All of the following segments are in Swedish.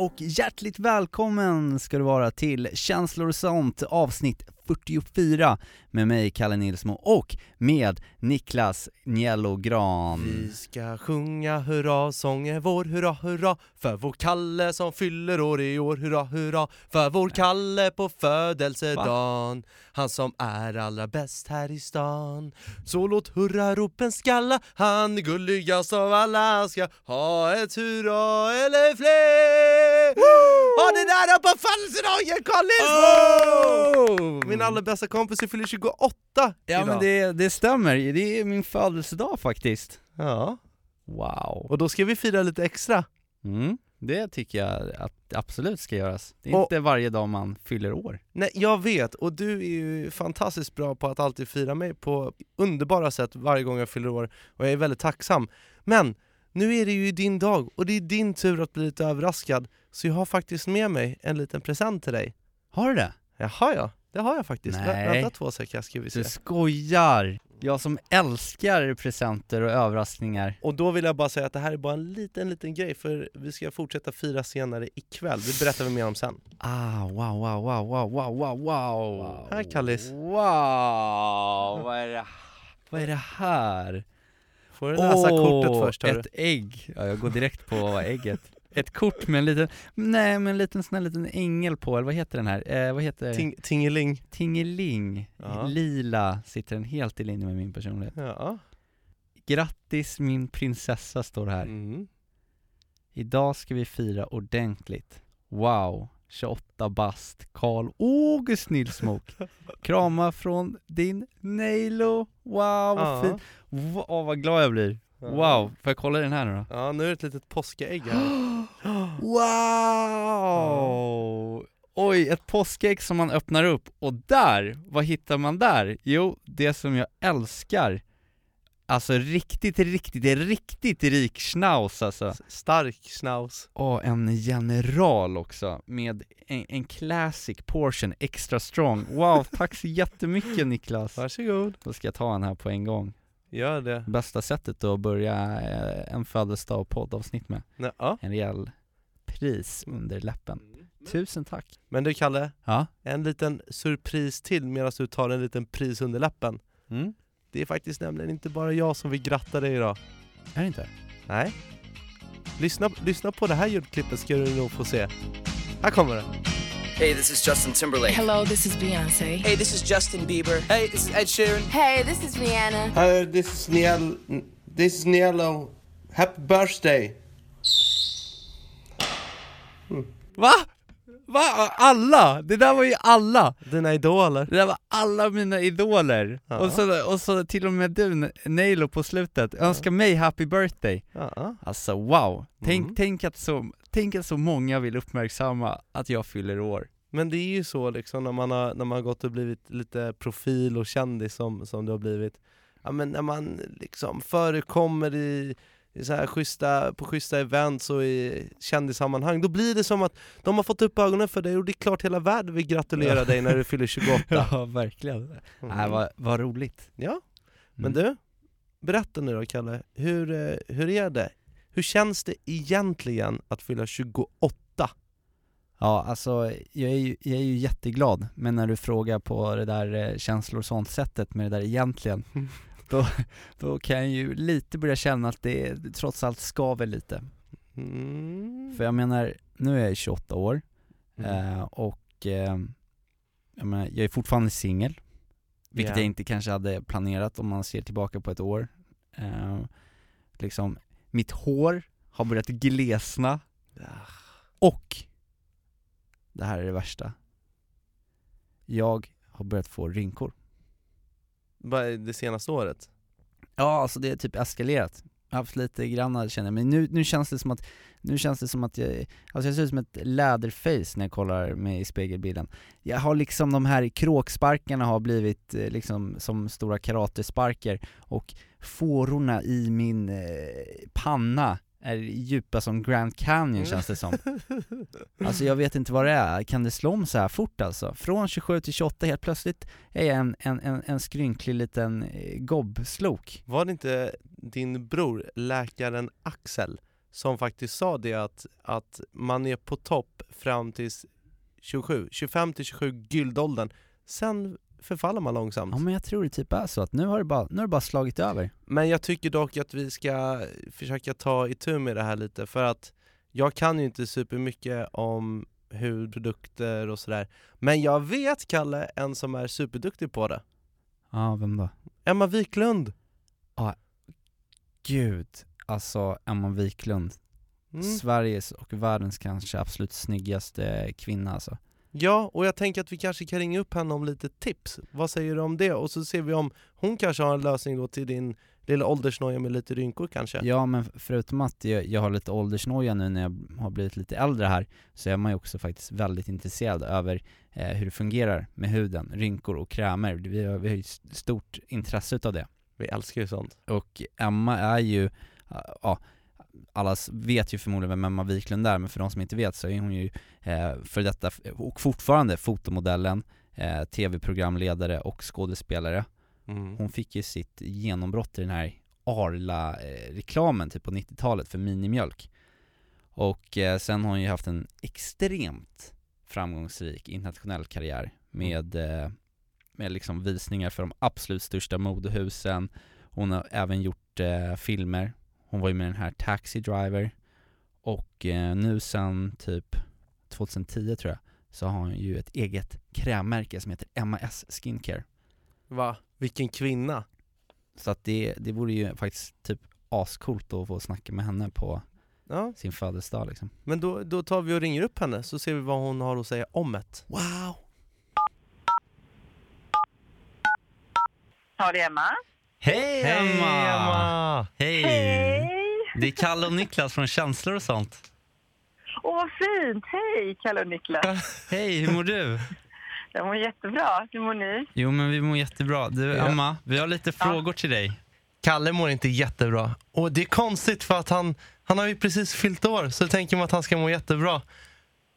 Och hjärtligt välkommen ska du vara till Känslor och sånt avsnitt 44 med mig Kalle Nilsmo och med Niklas Njello Gran. Vi ska sjunga hurra, sången vår, hurra, hurra För vår Kalle som fyller år i år, hurra, hurra För vår Kalle på födelsedagen. Han som är allra bäst här i stan. Så låt hurraropen skalla Han är gulligast av alla Ska ha ett hurra eller fler. Ha det där på födelsedagen Carl Nilsmo! Min allra bästa kompis fyller 28 Ja idag. men det, det stämmer, det är min födelsedag faktiskt. Ja, Wow. och då ska vi fira lite extra Mm, det tycker jag att absolut ska göras. Det är Och- inte varje dag man fyller år. Nej, jag vet, och du är ju fantastiskt bra på att alltid fira mig på underbara sätt varje gång jag fyller år, och jag är väldigt tacksam. Men, nu är det ju din dag, och det är din tur att bli lite överraskad, så jag har faktiskt med mig en liten present till dig. Har du det? Jaha ja, det har jag faktiskt. Nej. Vänta två sekunder ska vi se. Du skojar! Jag som älskar presenter och överraskningar. Och då vill jag bara säga att det här är bara en liten, liten grej, för vi ska fortsätta fira senare ikväll, det berättar vi mer om sen. Ah, wow, wow, wow, wow, wow, wow, wow. Här Kallis, Wow, vad är det, vad är det här? får du läsa kortet först hörru. ett ägg. Ja, jag går direkt på ägget. Ett kort med en liten, nej med en liten sån här liten ängel på, eller vad heter den här? Eh, vad heter Ting, tingeling. Tingeling. Ja. Lila sitter den helt i linje med min personlighet. Ja. Grattis min prinsessa står här. Mm. Idag ska vi fira ordentligt. Wow, 28 bast, Karl August Nilsmok. Krama från din Nailo. Wow, vad Ja. fint. Wow, vad glad jag blir. Wow, får jag kolla den här nu då? Ja, nu är det ett litet påskägg här. Wow! Oj, ett påskägg som man öppnar upp, och där, vad hittar man där? Jo, det som jag älskar Alltså riktigt, riktigt, riktigt rik schnauz alltså Stark schnauz. Och en general också, med en, en classic portion extra strong Wow, tack så jättemycket Niklas! Varsågod. Då ska jag ta en här på en gång Gör det. Bästa sättet att börja eh, en födelsedag och poddavsnitt med ja. En rejäl pris under läppen Tusen tack! Men du Kalle, Ja? en liten surpris till medan du tar en liten pris under läppen. Mm. Det är faktiskt nämligen inte bara jag som vill gratta dig idag. Är det inte? Nej. Lyssna, lyssna på det här ljudklippet ska du nog få se. Här kommer det. Hey, this is Justin Timberlake. Hello, this is Beyonce. Hey, this is Justin Bieber. Hey, this is Ed Sheeran. Hey, this is Rihanna. Hello, this is Niel. This is Nielo. Happy birthday. Va? Va? Alla? Det där var ju alla! Dina idoler. Det där var alla mina idoler! Ja. Och, så, och så till och med du, Nailo på slutet, önskar mig happy birthday! Ja. Alltså wow! Tänk, Mm. tänk, att så, tänk att så många vill uppmärksamma att jag fyller år Men det är ju så liksom när man har, när man har gått och blivit lite profil och kändis som, som du har blivit Ja men när man liksom förekommer i, i så här schyssta, på schyssta events och i kändissammanhang Då blir det som att de har fått upp ögonen för dig och det är klart hela världen vill gratulera Ja. dig när du fyller 28 Ja, verkligen! Mm. Nej, vad, vad roligt! Ja, men Mm. du, berätta nu då Kalle, hur, eh, hur är det? Hur känns det egentligen att fylla 28? Ja, alltså jag är, ju, jag är ju jätteglad, men när du frågar på det där eh, känslor och sånt sättet med det där egentligen, Mm. då, då kan jag ju lite börja känna att det trots allt skaver lite. Mm. För jag menar, nu är jag 28 år, Mm. eh, och eh, jag, menar, jag är fortfarande singel, vilket Ja. jag inte kanske hade planerat om man ser tillbaka på ett år. Eh, liksom, mitt hår har börjat glesna, och det här är det värsta. Jag har börjat få rynkor. Bara det senaste året? Ja, alltså det är typ eskalerat. Jag har haft lite grann känner jag, men nu, nu känns det som att, nu känns det som att jag, alltså jag ser ut som ett läderface när jag kollar mig i spegelbilden. Jag har liksom de här kråksparkarna har blivit eh, liksom som stora karatesparker och fårorna i min eh, panna är djupa som Grand Canyon känns det som. Alltså jag vet inte vad det är, kan det slå om så här fort alltså? Från 27 till 28 helt plötsligt är jag en, en, en, en skrynklig liten eh, gobbslok. Var det inte din bror, läkaren Axel, som faktiskt sa det att, att man är på topp fram till 27, 25 till 27 guldåldern, sen förfaller man långsamt. Ja men jag tror det typ är så att nu har det bara, nu har det bara slagit över. Men jag tycker dock att vi ska försöka ta itu med det här lite för att jag kan ju inte supermycket om hudprodukter och sådär. Men jag vet, Kalle, en som är superduktig på det. Ja, vem då? Emma Wiklund! Gud, alltså Emma Wiklund. Mm. Sveriges och världens kanske absolut snyggaste kvinna alltså. Ja, och jag tänker att vi kanske kan ringa upp henne om lite tips. Vad säger du om det? Och så ser vi om hon kanske har en lösning då till din lilla åldersnoja med lite rynkor kanske. Ja men förutom att jag, jag har lite åldersnoja nu när jag har blivit lite äldre här så är man ju också faktiskt väldigt intresserad över eh, hur det fungerar med huden, rynkor och krämer. Vi har, vi har ju stort intresse utav det. Vi älskar ju sånt. Och Emma är ju, ja, alla vet ju förmodligen vem Emma Wiklund är, men för de som inte vet så är hon ju eh, för detta och fortfarande fotomodellen, eh, tv-programledare och skådespelare. Mm. Hon fick ju sitt genombrott i den här Arla-reklamen typ på 90-talet för minimjölk. Och eh, sen har hon ju haft en extremt framgångsrik internationell karriär med, eh, med liksom visningar för de absolut största modehusen. Hon har även gjort eh, filmer. Hon var ju med den här Taxi Driver. Och eh, nu sen typ 2010 tror jag, så har hon ju ett eget krämmärke som heter MAS Skincare. Va? Vilken kvinna! Så att det, det vore ju faktiskt typ ascoolt att få snacka med henne på Ja, sin födelsedag liksom. men då, då tar vi och ringer upp henne så ser vi vad hon har att säga om det. Wow! Ja, det är Emma. Hej Hej Emma! Hej! Det är Kalle och Niklas från Känslor och sånt. Åh, vad fint! Hej, Kalle och Niklas. Hej, hur mår du? Jag mår jättebra. Hur mår ni? Jo men vi mår jättebra. Du Ja. Emma, vi har lite frågor till dig. Kalle mår inte jättebra. Och det är konstigt för att han, han har ju precis fyllt år så tänker man att han ska må jättebra.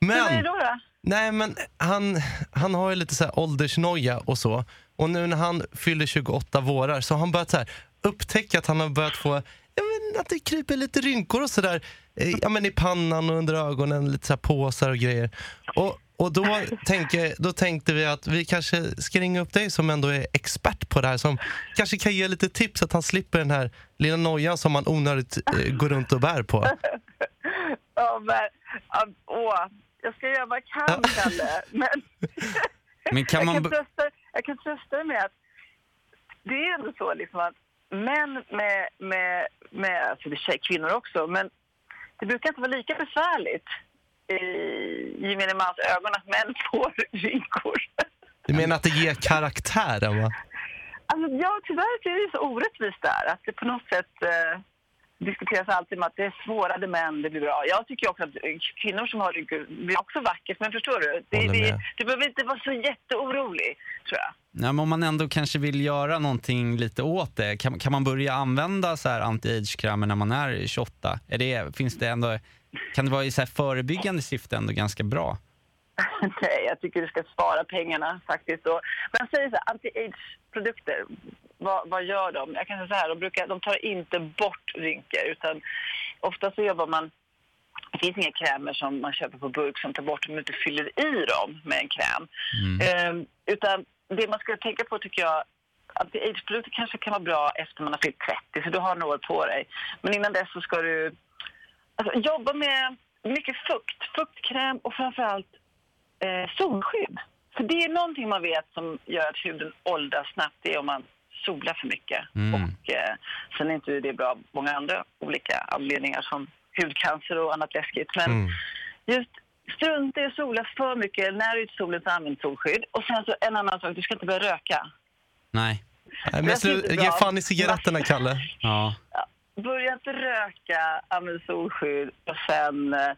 Hur är det Men, då? då? nej men han, han har ju lite så här åldersnoja och så. Och nu när han fyller 28 vårar så har han börjat så här upptäcka att han har börjat få jag vet, att det kryper lite rynkor och sådär ja, men i pannan och under ögonen, lite så här påsar och grejer. Och, och då, tänker, då tänkte vi att vi kanske ska ringa upp dig som ändå är expert på det här som kanske kan ge lite tips att han slipper den här lilla nojan som han onödigt eh, går runt och bär på. Ja, men, ja, åh, jag ska göra vad jag kan, Kalle. Men, Men kan jag, man... kan b- trösta, jag kan trösta dig med att det är ändå så liksom att män med, med, med alltså det är kvinnor också, men det brukar inte vara lika besvärligt i gemene mans ögon att män får rynkor. Du menar att det ger karaktär? Emma? Alltså, ja, tyvärr så är det så orättvist där. Att det på något sätt eh, diskuteras alltid om att det är svårare män, det blir bra. Jag tycker också att kvinnor som har rynkor blir också vackert, men förstår du? Det, det, med. du behöver inte vara så jätteorolig, tror jag. Nej, men om man ändå kanske vill göra någonting lite åt det, kan, kan man börja använda så här anti-age-krämer när man är 28? Är det, finns det ändå, kan det vara i så här förebyggande syfte ändå ganska bra? Nej, jag tycker du ska spara pengarna faktiskt. Och, men jag säger så här, anti-age-produkter, vad, vad gör de? Jag kan säga så här, de, brukar, de tar inte bort rynkor utan ofta så jobbar man det finns inga krämer som man köper på burk som tar bort du inte fyller i dem med en kräm. Ehm, utan det man ska tänka på tycker jag, anti-age-produkter kanske kan vara bra efter man har fyllt 30, så du har några år på dig. Men innan dess så ska du alltså, jobba med mycket fukt, fuktkräm och framförallt eh, solskydd. För det är någonting man vet som gör att huden åldras snabbt, det är om man solar för mycket. Mm. Och eh, sen är inte det bra av många andra olika anledningar som hudcancer och annat läskigt. Men Mm. just strunta i att sola för mycket. När du är ute i solen så använd solskydd. Och sen så en annan sak, du ska inte börja röka. Nej. Nej, men slu, ge fan i cigaretterna Kalle. Ja. Börja inte röka, använd solskydd och sen eh,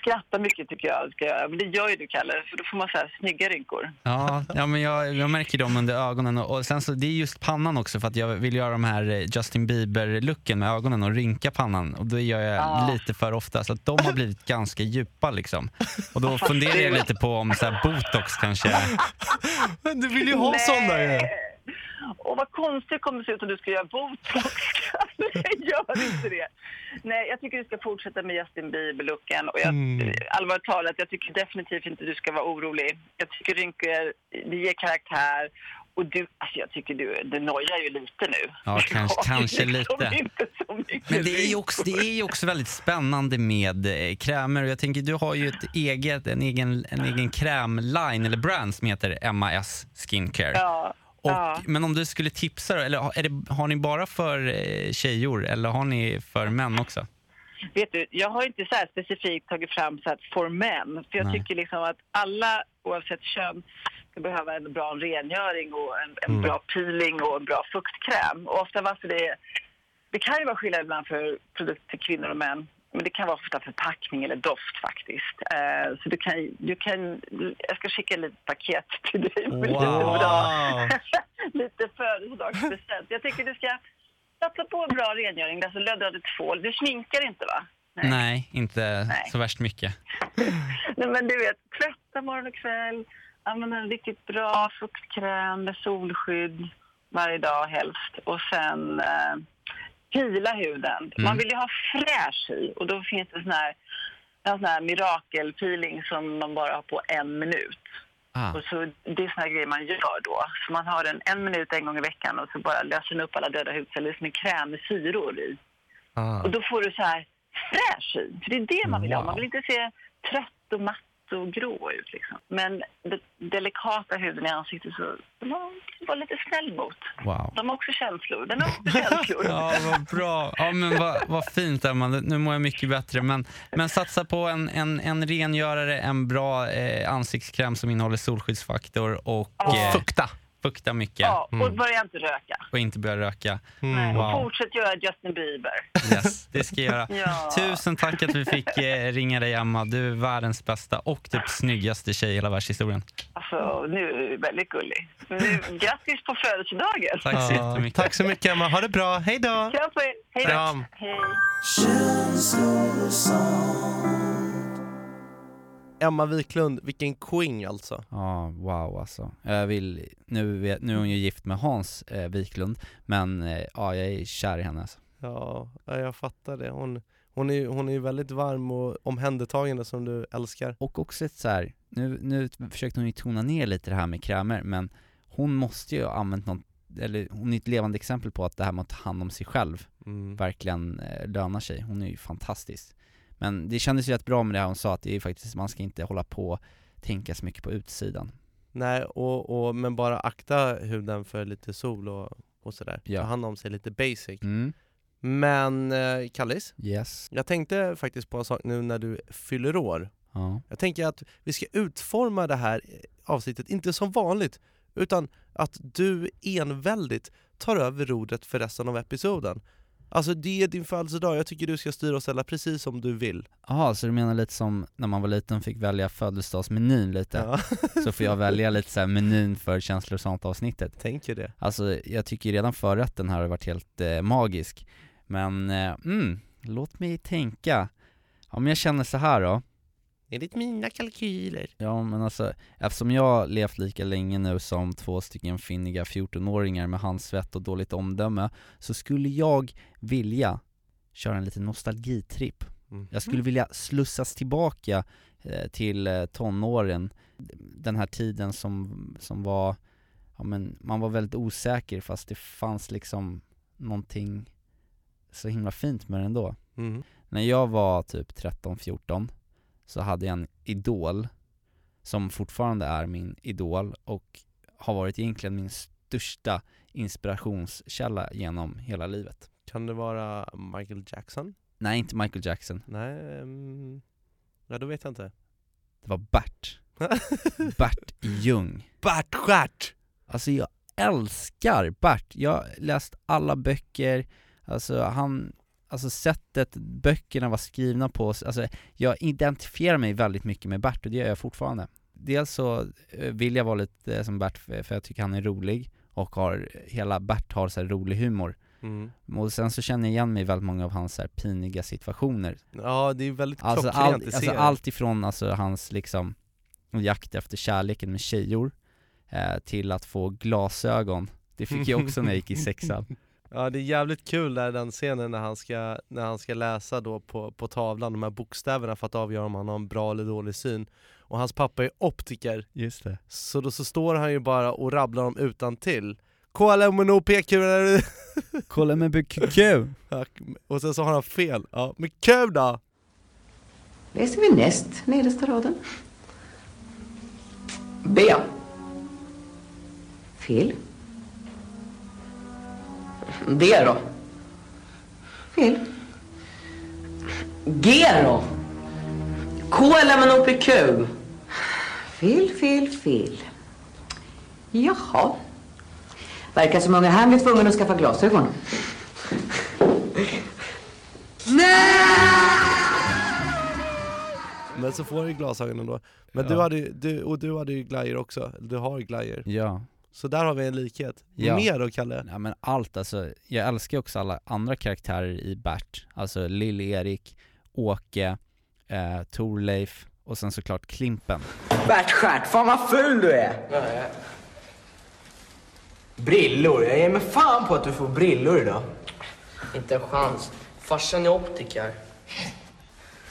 skratta mycket tycker jag ska göra. Men det gör ju du Kalle, för då får man så här snygga rynkor. Ja, ja men jag, jag märker dem under ögonen och, och sen så, det är just pannan också för att jag vill göra de här eh, Justin Bieber-looken med ögonen och rynka pannan och då gör jag Ja. lite för ofta så att de har blivit ganska djupa liksom. Och då funderar jag lite på om så här botox kanske, Men du vill ju ha sådana ju. Och vad konstigt det kommer se ut om du ska göra botox. Gör inte det. Nej, jag tycker du ska fortsätta med Justin Bieber-looken. Och jag, Mm. allvarligt talat, jag tycker definitivt inte du ska vara orolig. Jag tycker rynkor, det ger karaktär. Och du, alltså jag tycker du, du nojar ju lite nu. Ja, kanske- har kanske lite. Men det är, ju också, det är ju också väldigt spännande med eh, krämer och jag tänker du har ju ett eget, en egen, en egen krämline eller brand som heter MAS Skincare. Ja, Och, ja. Men om du skulle tipsa eller har- är det, har ni bara för eh, tjejor eller har ni för män också? Vet du, jag har inte så specifikt tagit fram så att for män. För jag Nej. tycker liksom att alla, oavsett kön, ska behöva en bra rengöring och en, en Mm. bra peeling och en bra fuktkräm. Och ofta varför det Det kan ju vara skillnad ibland för produkter till kvinnor och män. Men det kan vara ofta förpackning eller doft faktiskt. Eh, så du kan, du kan, jag ska skicka lite paket till dig med lite Wow. bra, lite födelsedagspresent. Jag tycker du ska satsa på en bra rengöring, alltså löddrade tvål. Du sminkar inte va? Nej, inte Nej. så värst mycket. Nej, men du vet, tvätta morgon och kväll, använda en riktigt bra fuktkräm med solskydd varje dag helst och sen eh, pila huden. Man vill ju ha fräsch i och då finns det sån här, en sån här mirakelpeeling som man bara har på en minut. Ah. Och så, det är såna grejer man gör då. Så man har den en minut en gång i veckan och så bara löser den upp alla döda hudceller som en kräm med syror i. Ah. Och då får du så här fräsch hy. För det är det man vill ha. Man vill inte se trött och matt och grå ut. Liksom. Men den delikata huden i ansiktet så de var lite snäll mot. Wow. De har också känslor. Den har också känslor. Ja, vad bra. Ja, men vad, vad fint Emma, nu mår jag mycket bättre. Men, men satsa på en, en, en rengörare, en bra eh, ansiktskräm som innehåller solskyddsfaktor och Ja. eh, Fukta. Fukta mycket Ja, och börja inte röka. och inte börja röka. Nej, Wow. Och fortsätt göra Justin Bieber. Yes, det ska jag göra. Ja. Tusen tack att vi fick eh, ringa dig Emma. Du är världens bästa och typ snyggaste tjej i hela världshistorien. Alltså, nu är du väldigt gullig. Nu, grattis på födelsedagen! Tack så Ja, jättemycket. tack så mycket Emma, ha det bra, hej då! Kram på er! Hej då! Kram. Hej! Emma Wiklund, vilken queen alltså. Ja, wow alltså. Jag vill, nu, nu är hon ju gift med Hans eh, Wiklund, men eh, ja, jag är kär i henne alltså. Ja, ja, jag fattar det. Hon, hon, är, hon är ju väldigt varm och omhändertagande som du älskar. Och också ett så här, nu, nu försökte hon ju tona ner lite det här med krämer, men hon måste ju ha använt något, eller hon är ett levande exempel på att det här med att ta hand om sig själv Mm. verkligen eh, lönar sig. Hon är ju fantastisk. Men det kändes ju rätt bra med det här hon sa, att det är faktiskt, man ska inte hålla på och tänka så mycket på utsidan. Nej, och, och, men bara akta huden för lite sol och, och sådär. Ja. Ta hand om sig lite basic. Mm. Men eh, Kallis, Yes. jag tänkte faktiskt på en sak nu när du fyller år. Ja. Jag tänker att vi ska utforma det här avsnittet, inte som vanligt, utan att du enväldigt tar över rodret för resten av episoden. Alltså det är din födelsedag, jag tycker du ska styra och ställa precis som du vill. Jaha, så du menar lite som när man var liten fick välja födelsedagsmenyn lite? Ja, Så får jag välja lite så här menyn för känslor och sånt avsnittet. tänker det. Alltså jag tycker redan förrätten här har varit helt eh, magisk. Men, eh, mm, låt mig tänka. Om jag känner så här då. Enligt mina kalkyler. Ja men alltså, eftersom jag levt lika länge nu som två stycken finniga 14-åringar med handsvett och dåligt omdöme, så skulle jag vilja köra en liten nostalgitripp. Mm. Jag skulle vilja slussas tillbaka eh, till eh, tonåren, den här tiden som, som var, ja men man var väldigt osäker fast det fanns liksom någonting så himla fint med det ändå. Mm. När jag var typ 13-14 så hade jag en idol som fortfarande är min idol och har varit egentligen min största inspirationskälla genom hela livet. Kan det vara Michael Jackson? Nej, inte Michael Jackson. Nej, mm, ja då vet jag inte. Det var Bert. Bert Ljung. Bert Stjärt! Alltså jag älskar Bert, jag har läst alla böcker, alltså han, alltså sättet böckerna var skrivna på, alltså jag identifierar mig väldigt mycket med Bert och det gör jag fortfarande. Dels så eh, vill jag vara lite eh, som Bert för jag tycker han är rolig och har, hela Bert har så här rolig humor. Mm. Och sen så känner jag igen mig i väldigt många av hans här piniga situationer. Ja, det är väldigt Alltså, all, alltså allt ifrån alltså hans liksom jakt efter kärleken med tjejor eh, till att få glasögon. Det fick jag också när jag gick i sexan. Ja det är jävligt kul där den scenen när han ska, när han ska läsa då på, på tavlan de här bokstäverna för att avgöra om han har en bra eller dålig syn Och hans pappa är optiker, Just det. så då så står han ju bara och rabblar dem utan till KLMNOPQ Kolla med BQQ! Och sen så har han fel, ja men Q då? Läser vi näst nedersta raden. B. Fel. D då? Fel. G då? K eller men OPQ? Fel, fel, fel. Jaha. Verkar som unge han blir tvungen att skaffa glasögon. Men så får ju glasögonen då Men Ja. du hade ju, du, och du hade ju glajjor också, du har glajjor Ja. Så där har vi en likhet. Ja. Mer då Kalle? Ja men allt alltså, jag älskar också alla andra karaktärer i Bert, alltså Lill-Erik, Åke, eh, Torleif och sen såklart Klimpen. Bert Stjärt, fan vad ful du är! Brillor? Jag ger mig fan på att du får brillor idag. Inte en chans. Farsan är optiker.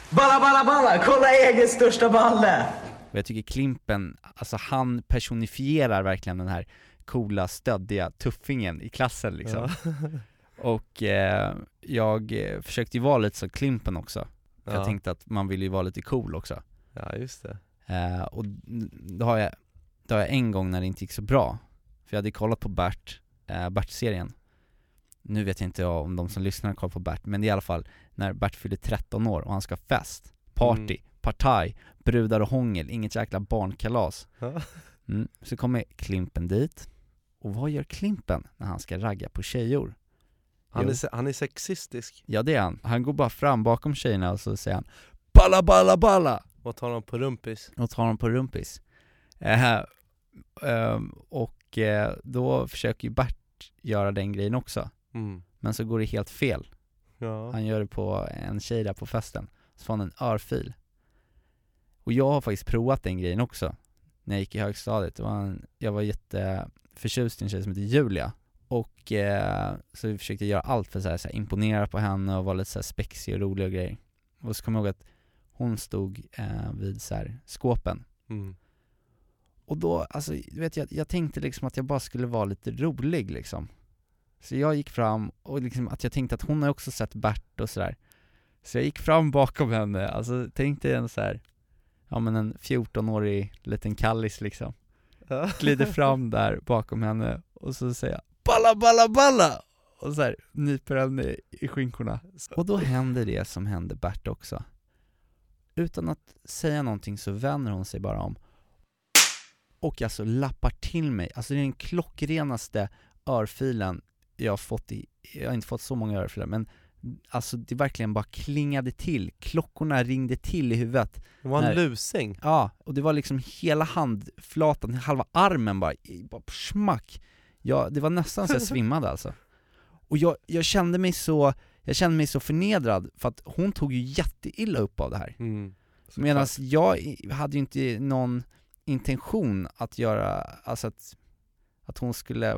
Balla, balla, balla! Kolla egen största balle! Och jag tycker Klimpen, alltså han personifierar verkligen den här coola, stöddiga tuffingen i klassen liksom. Och eh, jag försökte ju vara lite som Klimpen också. Ja. Jag tänkte att man vill ju vara lite cool också. Ja just det Eh, och då har, jag, då har jag en gång när det inte gick så bra, för jag hade kollat på Bert, eh, Bert-serien Nu vet jag inte om de som lyssnar kollar på Bert, men det är i alla fall när Bert fyller 13 år och han ska ha fest, party, Mm. Partaj, brudar och hångel, inget jäkla barnkalas mm. Så kommer Klimpen dit, och vad gör Klimpen när han ska ragga på tjejor? han Jo. är, han är sexistisk Ja det är han, han går bara fram bakom tjejerna och så säger han Balla balla balla! och tar honom på rumpis och tar honom på rumpis. Eh, ehm, och eh, då försöker ju Bert göra den grejen också, mm. men så går det helt fel. Ja, Han gör det på en tjej där på festen, så får han en örfil. Och jag har faktiskt provat den grejen också, när jag gick i högstadiet. Det var en, jag var jätteförtjust i en tjej som heter Julia. Och eh, så vi försökte göra allt för att imponera på henne och vara lite så här spexig och rolig och grejer. Och så kommer jag ihåg att hon stod eh, vid så här, skåpen mm. och då, alltså, du vet jag, jag tänkte liksom att jag bara skulle vara lite rolig liksom Så jag gick fram och liksom att jag tänkte att hon har också sett Bert och sådär Så jag gick fram bakom henne, alltså tänkte en så här, ja men en 14-årig liten kallis liksom. Glider fram där bakom henne och så säger jag 'Balla balla balla' och så här, nyper henne i skinkorna. Och då händer det som hände Bert också. Utan att säga någonting så vänder hon sig bara om. Och alltså lappar till mig, alltså det är den klockrenaste örfilen jag har fått i, jag har inte fått så många örfilar men alltså det verkligen bara klingade till, klockorna ringde till i huvudet Det var en Nej. lusing Ja, och det var liksom hela handflatan, halva armen bara, bara smack Ja, det var nästan så jag svimmade alltså Och jag, jag kände mig så, jag kände mig så förnedrad för att hon tog ju jätteilla upp av det här mm. Medan jag hade ju inte någon intention att göra, alltså att, att hon skulle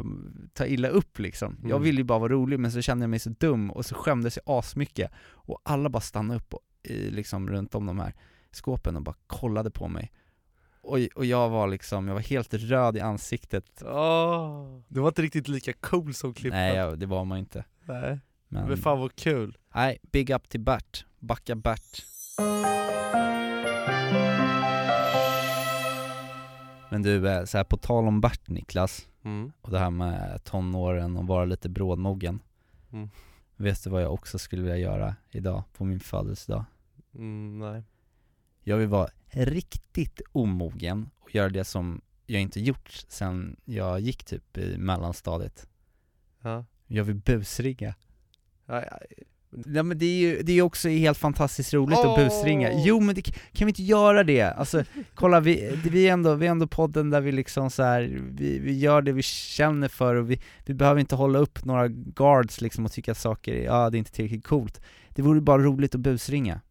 ta illa upp liksom. Jag Mm. ville ju bara vara rolig men så kände jag mig så dum och så skämdes jag asmycket. Och alla bara stannade upp och, i, liksom runt om de här skåpen och bara kollade på mig. Och, och jag var liksom, jag var helt röd i ansiktet. Åh, Du var inte riktigt lika cool som Klippan Nej, jag, det var man inte. Nej. Men, Men fan vad kul nej, big up till Bert. Backa Bert. Men du, eh, så här på tal om Bert Niklas, mm. och det här med tonåren och vara lite brådmogen Mm. Vet du vad jag också skulle vilja göra idag, på min födelsedag? Mm, nej Jag vill vara riktigt omogen och göra det som jag inte gjort sen jag gick typ i mellanstadiet. Ja. Jag vill busringa. Ja, ja. Ja men det är ju det är också helt fantastiskt roligt att Åh! busringa. Jo men det, kan vi inte göra det? Alltså kolla vi, vi, är ändå, vi är ändå podden där vi liksom så här, vi, vi gör det vi känner för och vi, vi behöver inte hålla upp några guards liksom och tycka att saker, ja det är inte tillräckligt coolt. Det vore bara roligt att busringa.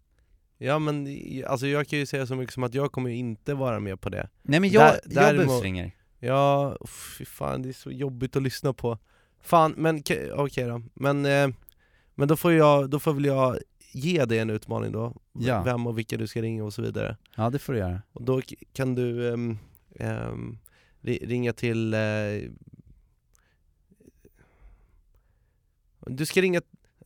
Ja men alltså jag kan ju säga så mycket som att jag kommer ju inte vara med på det Nej men jag, Där- jag däremot- busringer. Ja, fy fan det är så jobbigt att lyssna på Fan, men ke- okej då, men, eh, men då får jag, då får väl jag ge dig en utmaning då Ja. Vem och vilka du ska ringa och så vidare Ja det får du göra. Och då kan du ehm, ri- ringa till eh, Du ska ringa,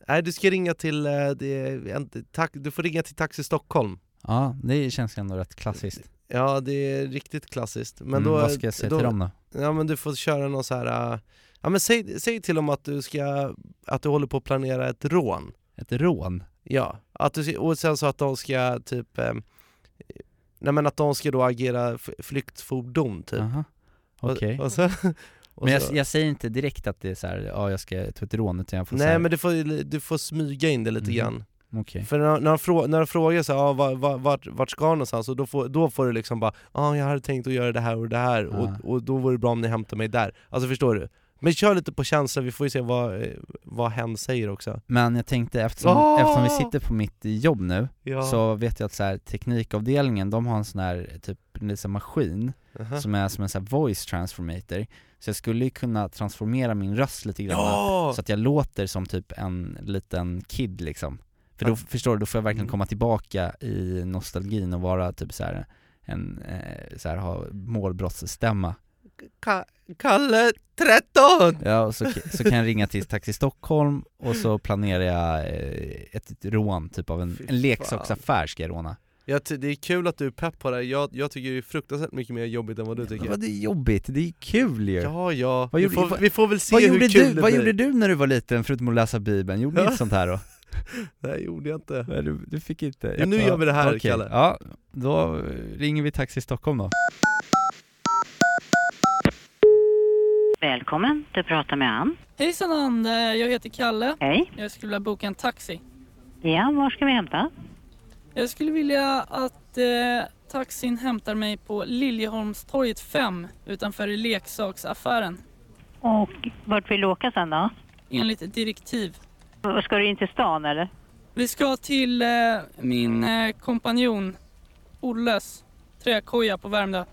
nej du ska ringa till, eh, det, tax, du får ringa till Taxi Stockholm Ja, det känns ändå rätt klassiskt. Ja det är riktigt klassiskt, men Mm, då vad ska jag säga då, till dem då? Ja men du får köra någon så här. Ja men säg, säg till dem att du ska, att du håller på att planera ett rån Ett rån? Ja, att du, och sen så att de ska typ, eh, nej men att de ska då agera flyktfordon typ Aha. Okej. och Men jag, jag säger inte direkt att det är så här, ja jag ska ta ett rån utan jag får Nej här, men du får, du får smyga in det lite Mhm. grann okej. För när, när, de frå, när de frågar så här, ah, var, var, vart, vart ska någonstans? Och då får, då får du liksom bara ja ah, jag hade tänkt att göra det här och det här Ah. och, och då vore det bra om ni hämtar mig där Alltså förstår du? Men kör lite på känsla, vi får ju se vad, eh, vad hen säger också Men jag tänkte eftersom, Ah! eftersom vi sitter på mitt jobb nu, Ja. så vet jag att så här, teknikavdelningen, de har en sån här typ en liten maskin Aha. som är som en sån här voice transformator Så jag skulle ju kunna transformera min röst lite grann Ja! så att jag låter som typ en liten kid liksom För då, Ja. förstår du, då får jag verkligen Mm. komma tillbaka i nostalgin och vara typ så här en, eh, så här, ha målbrottsstämma Ka- Kalle 13! Ja, och så, så kan jag ringa till Taxi Stockholm och så planerar jag eh, ett, ett rån, typ av en, en leksaksaffär ska jag råna Ja, det är kul att du är pepp på det, jag, jag tycker det är fruktansvärt mycket mer jobbigt än vad du tycker Vad det är jobbigt, det är kul ju! Ja, ja, Vad vi, gjorde- får, vad- vi får väl se vad hur kul du, det vad blir gjorde du när du var liten förutom att läsa bibeln? Gjorde Ja. inte sånt här då? Nej, gjorde jag inte Nej, Du, du fick inte? Men nu gör vi det här, Okej, Kalle. Ja, då ringer vi Taxi Stockholm då Välkommen, du pratar med Ann. Hejsan Ann, jag heter Kalle. Hej. Jag skulle vilja boka en taxi. Ja, var ska vi hämta? Jag skulle vilja att eh, taxin hämtar mig på Liljeholmstorget 5 utanför leksaksaffären. Och vart vill du åka sen då? Enligt direktiv. Och Ska du in till stan eller? Vi ska till eh, min eh, kompanjon Olles träkoja på Värmdö.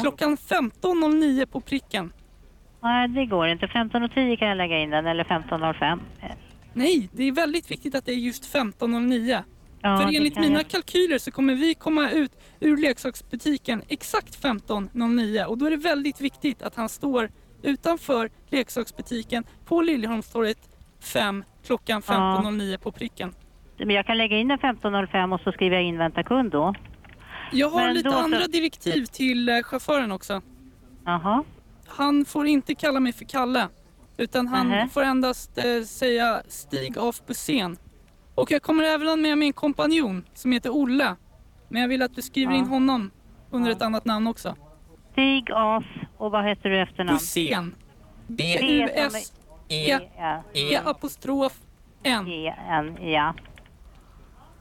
Klockan 15.09 på pricken. Nej, det går inte. 15.10 kan jag lägga in den, eller 15.05. Nej, det är väldigt viktigt att det är just 15.09. Ja, För enligt mina jag- kalkyler så kommer vi komma ut ur leksaksbutiken exakt 15.09 och då är det väldigt viktigt att han står utanför leksaksbutiken på Liljeholmstorget 5 klockan Ja. 15.09 på pricken. Men jag kan lägga in den 15.05 och så skriver jag invänta kund då. Jag har Men lite då andra direktiv till eh, chauffören också. Jaha. Han får inte kalla mig för Kalle utan han Nähä. får endast eh, säga Stig af Bussén. Och jag kommer även med min kompanjon som heter Olle. Men jag vill att du skriver Ja. in honom under ett annat namn också. Stig af och vad heter du efternamn? Bussén. B B-U-S E E N. E N ja.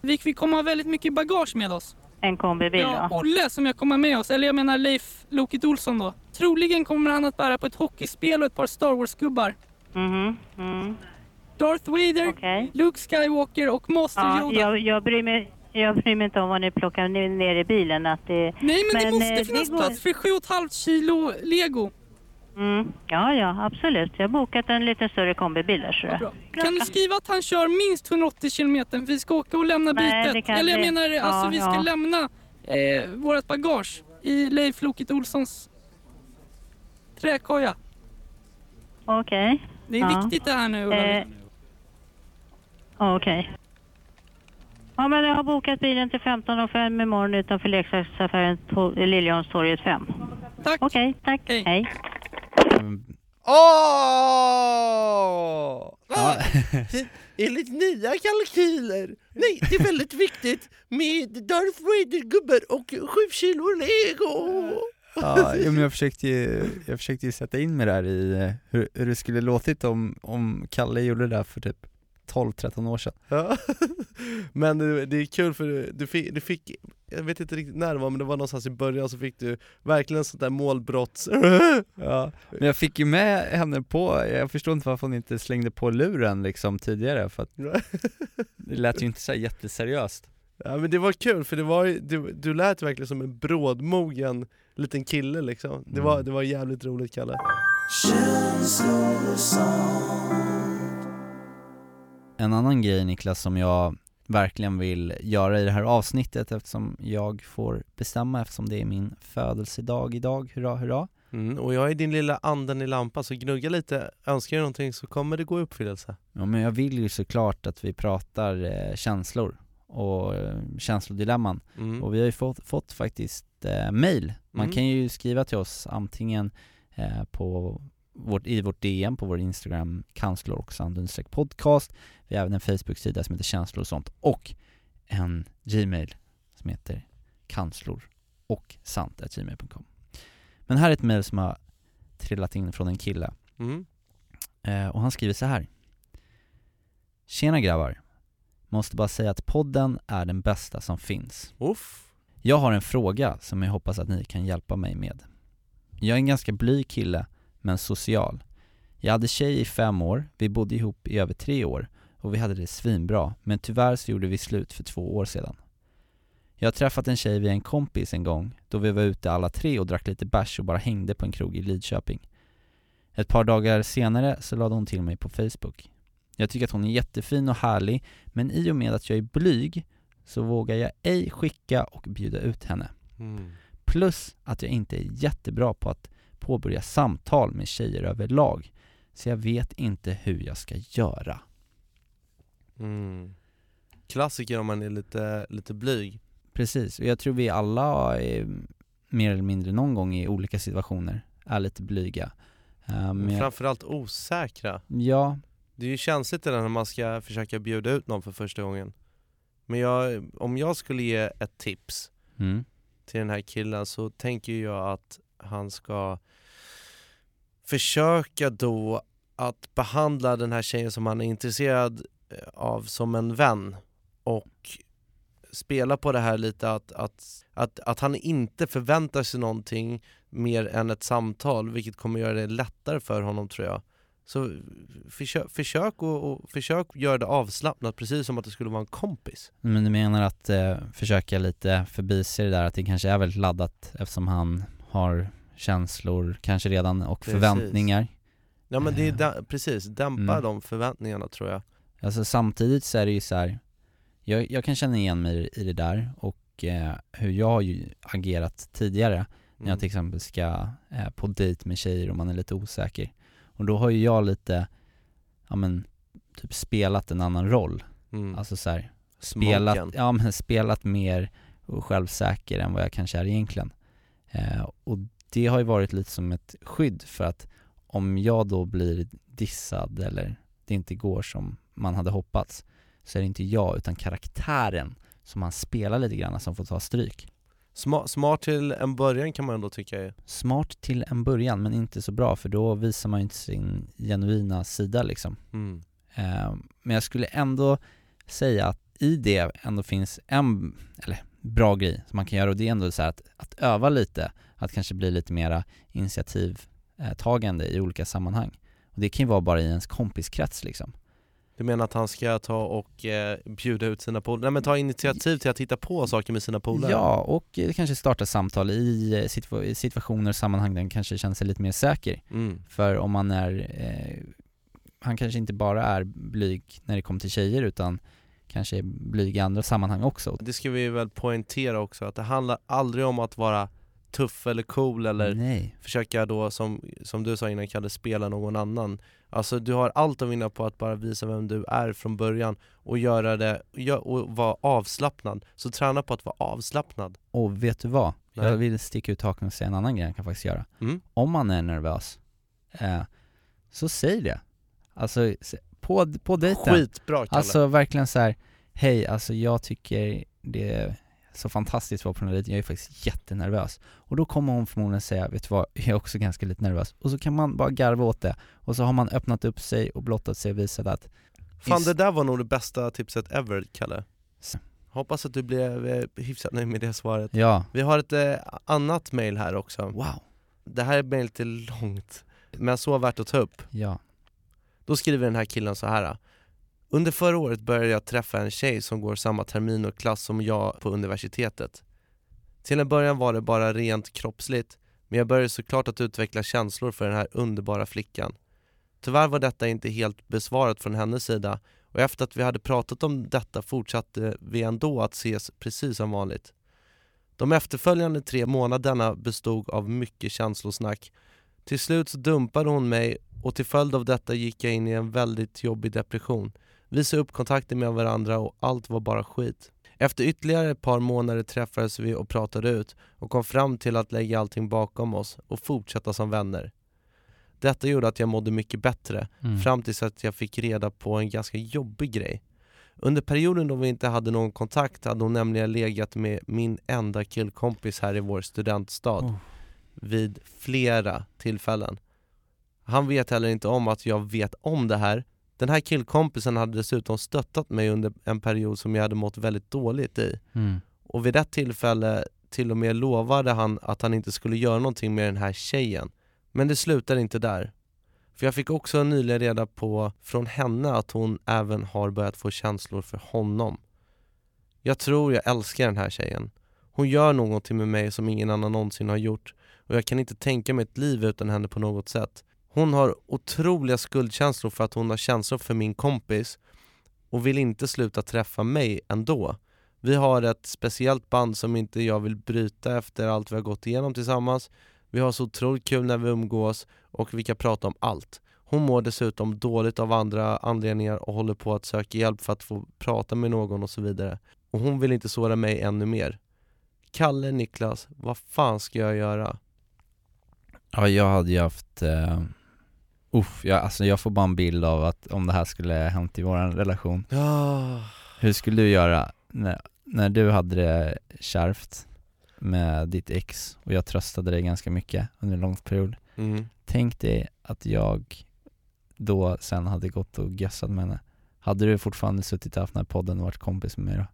Vi, vi kommer ha väldigt mycket bagage med oss. En kombibil Ja, då. Olle som jag kommer med oss, eller jag menar Leif Loket Olsson då. Troligen kommer han att bära på ett hockeyspel och ett par Star Wars-gubbar. Mhm. Mm. Darth Vader, Okej. Luke Skywalker och Master Ja, Yoda. jag, jag, bryr mig, jag bryr mig inte om vad ni plockar ner, i bilen. Att det, Nej men, det måste eh, finnas går- plats för 7,5 kilo lego. Mm. Ja, ja, absolut. Jag har bokat en lite större kombibil där. så Bra. Kan du skriva att han kör minst 180 kilometer? Vi ska åka och lämna Nej, bytet. Eller jag det- menar, ja, alltså vi ska ja. lämna eh, vårt bagage i Leif Loket Olssons träkoja. Okej. Det är Ja. viktigt det här nu. Eh, Okej. Ja, men jag har bokat bilen till 15.05 imorgon utanför leksaksaffären på Liljeholmstorget 5. Tack. Okej, tack. Hej. Åh! Ja. Enligt nya kalkyler, nej det är väldigt viktigt med Darth Vader-gubbar och sju kilo lego! Ja, men jag försökte ju, jag försökte ju sätta in mig där i eh, hur, hur det skulle låtit om, om Kalle gjorde det där för typ 12-13 år sedan. Ja. Men det, det är kul för du, du, fick, du fick, jag vet inte riktigt när det var men det var någonstans i början så fick du verkligen sånt där målbrotts... Ja, men jag fick ju med henne på, jag förstår inte varför hon inte slängde på luren liksom tidigare för att det lät ju inte så här jätteseriöst. Ja men det var kul för det var du, du lät verkligen som en brådmogen liten kille liksom. Det var, det var jävligt roligt Kalle En annan grej Niklas som jag verkligen vill göra i det här avsnittet eftersom jag får bestämma eftersom det är min födelsedag idag, hurra hurra. Mm, Och jag är din lilla anden i lampan så gnugga lite, önskar du någonting så kommer det gå i uppfyllelse. Ja men jag vill ju såklart att vi pratar eh, känslor och eh, känslodilemman. Mm. och vi har ju fått, fått faktiskt eh, mail. Man Mm. kan ju skriva till oss antingen eh, på vårt, i vårt DM på vår Instagram, kanslor och sand podcast Vi har även en Facebook-sida som heter känslor och sånt och en Gmail som heter kanslor och sant.gmail.com Men här är ett mail som har trillat in från en kille Mm. Eh, och han skriver så här. Tjena grabbar. Måste bara säga att podden är den bästa som finns. Uff. Jag har en fråga som jag hoppas att ni kan hjälpa mig med. Jag är en ganska blyg kille, men social. Jag hade tjej i fem år, vi bodde ihop i över tre år och vi hade det svinbra, men tyvärr så gjorde vi slut för två år sedan. Jag har träffat en tjej via en kompis en gång, då vi var ute alla tre och drack lite bärs och bara hängde på en krog i Lidköping. Ett par dagar senare så lade hon till mig på Facebook. Jag tycker att hon är jättefin och härlig, men i och med att jag är blyg så vågar jag ej skicka och bjuda ut henne. Mm. Plus att jag inte är jättebra på att påbörja samtal med tjejer överlag. Så jag vet inte hur jag ska göra. Mm. Klassiker om man är lite, lite blyg Precis, och jag tror vi alla är mer eller mindre någon gång i olika situationer är lite blyga. Jag, Framförallt osäkra ja, Det är ju känsligt det där när man ska försöka bjuda ut någon för första gången Men jag, om jag skulle ge ett tips mm, till den här killen så tänker jag att han ska försöka då att behandla den här tjejen som han är intresserad eh, av som en vän och spela på det här lite att, att, att, att han inte förväntar sig någonting mer än ett samtal vilket kommer göra det lättare för honom tror jag. Så försök, försök och, och försök göra det avslappnat precis som att det skulle vara en kompis. men du menar att eh, försöka lite förbise det där att det kanske är väldigt laddat eftersom han har känslor kanske redan och Precis. förväntningar. Ja men det är dä- precis, dämpa Mm. de förväntningarna tror jag. Alltså samtidigt så är det ju så här. Jag, jag kan känna igen mig i det där och eh, hur jag har ju agerat tidigare när jag Mm. till exempel ska eh, på dejt med tjejer och man är lite osäker. Och då har ju jag lite, ja men, typ spelat en annan roll. Mm. Alltså så här, spelat, Smoken. ja men spelat mer självsäker än vad jag kanske är egentligen. Eh, och det har ju varit lite som ett skydd för att om jag då blir dissad eller det inte går som man hade hoppats så är det inte jag utan karaktären som man spelar lite grann som får ta stryk. Smart, smart till en början kan man ändå tycka är. Smart till en början men inte så bra för då visar man ju inte sin genuina sida liksom. Mm. Eh, Men jag skulle ändå säga att i det ändå finns en, eller bra grej som man kan göra och det är ändå så att, att öva lite, att kanske bli lite mera initiativtagande i olika sammanhang. Och det kan ju vara bara i ens kompiskrets liksom. Du menar att han ska ta och eh, bjuda ut sina polare, nej men ta initiativ till att hitta på saker med sina polare? Ja, och eh, kanske starta samtal i eh, i situationer och sammanhang där man kanske känner sig lite mer säker. Mm. För om man är, eh, han kanske inte bara är blyg när det kommer till tjejer utan kanske är blyg i andra sammanhang också. Det ska vi väl poängtera också, att det handlar aldrig om att vara tuff eller cool eller Nej. försöka då som, som du sa innan Kalle, spela någon annan Alltså du har allt att vinna på att bara visa vem du är från början och göra det, och vara avslappnad Så träna på att vara avslappnad Och vet du vad? Nej. Jag vill sticka ut hakan och säga en annan grej han kan faktiskt göra. Mm. Om man är nervös, eh, så säg det. Alltså på, på dejten. Skitbra Kalle! Alltså verkligen så här. hej alltså jag tycker det, så fantastiskt vara på den här dejten, jag är faktiskt jättenervös. Och då kommer hon förmodligen säga, vet du vad, jag är också ganska lite nervös. Och så kan man bara garva åt det. Och så har man öppnat upp sig och blottat sig och visat att Fan det där var nog det bästa tipset ever, Kalle. Hoppas att du blev eh, hyfsat nöjd med det svaret. Ja. Vi har ett eh, annat mail här också. Wow. Det här mejlet är långt, men så värt att ta upp. Ja. Då skriver den här killen så här. Under förra året började jag träffa en tjej som går samma termin och klass som jag på universitetet. Till en början var det bara rent kroppsligt, men jag började såklart att utveckla känslor för den här underbara flickan. Tyvärr var detta inte helt besvarat från hennes sida och efter att vi hade pratat om detta fortsatte vi ändå att ses precis som vanligt. De efterföljande tre månaderna bestod av mycket känslosnack. Till slut så dumpade hon mig och till följd av detta gick jag in i en väldigt jobbig depression. Vi sa upp kontakten med varandra och allt var bara skit. Efter ytterligare ett par månader träffades vi och pratade ut och kom fram till att lägga allting bakom oss och fortsätta som vänner. Detta gjorde att jag mådde mycket bättre, Mm. fram tills att jag fick reda på en ganska jobbig grej. Under perioden då vi inte hade någon kontakt hade hon nämligen legat med min enda killkompis här i vår studentstad Oh. vid flera tillfällen. Han vet heller inte om att jag vet om det här. Den här killkompisen hade dessutom stöttat mig under en period som jag hade mått väldigt dåligt i. Mm. Och vid ett tillfälle till och med lovade han att han inte skulle göra någonting med den här tjejen. Men det slutar inte där. För jag fick också nyligen reda på från henne att hon även har börjat få känslor för honom. Jag tror jag älskar den här tjejen. Hon gör någonting med mig som ingen annan någonsin har gjort och jag kan inte tänka mig ett liv utan henne på något sätt. Hon har otroliga skuldkänslor för att hon har känslor för min kompis och vill inte sluta träffa mig ändå. Vi har ett speciellt band som inte jag vill bryta efter allt vi har gått igenom tillsammans. Vi har så otroligt kul när vi umgås och vi kan prata om allt. Hon mår dessutom dåligt av andra anledningar och håller på att söka hjälp för att få prata med någon och så vidare. Och hon vill inte såra mig ännu mer. Kalle, Niklas, vad fan ska jag göra? Ja, jag hade ju haft, eh, uff, jag, alltså jag får bara en bild av att om det här skulle hänt i våran relation Ja. Hur skulle du göra när, när du hade det kärvt med ditt ex och jag tröstade dig ganska mycket under en lång period Mm. Tänk dig att jag då sen hade gått och gössat med henne Hade du fortfarande suttit och haft den här podden och varit kompis med mig då?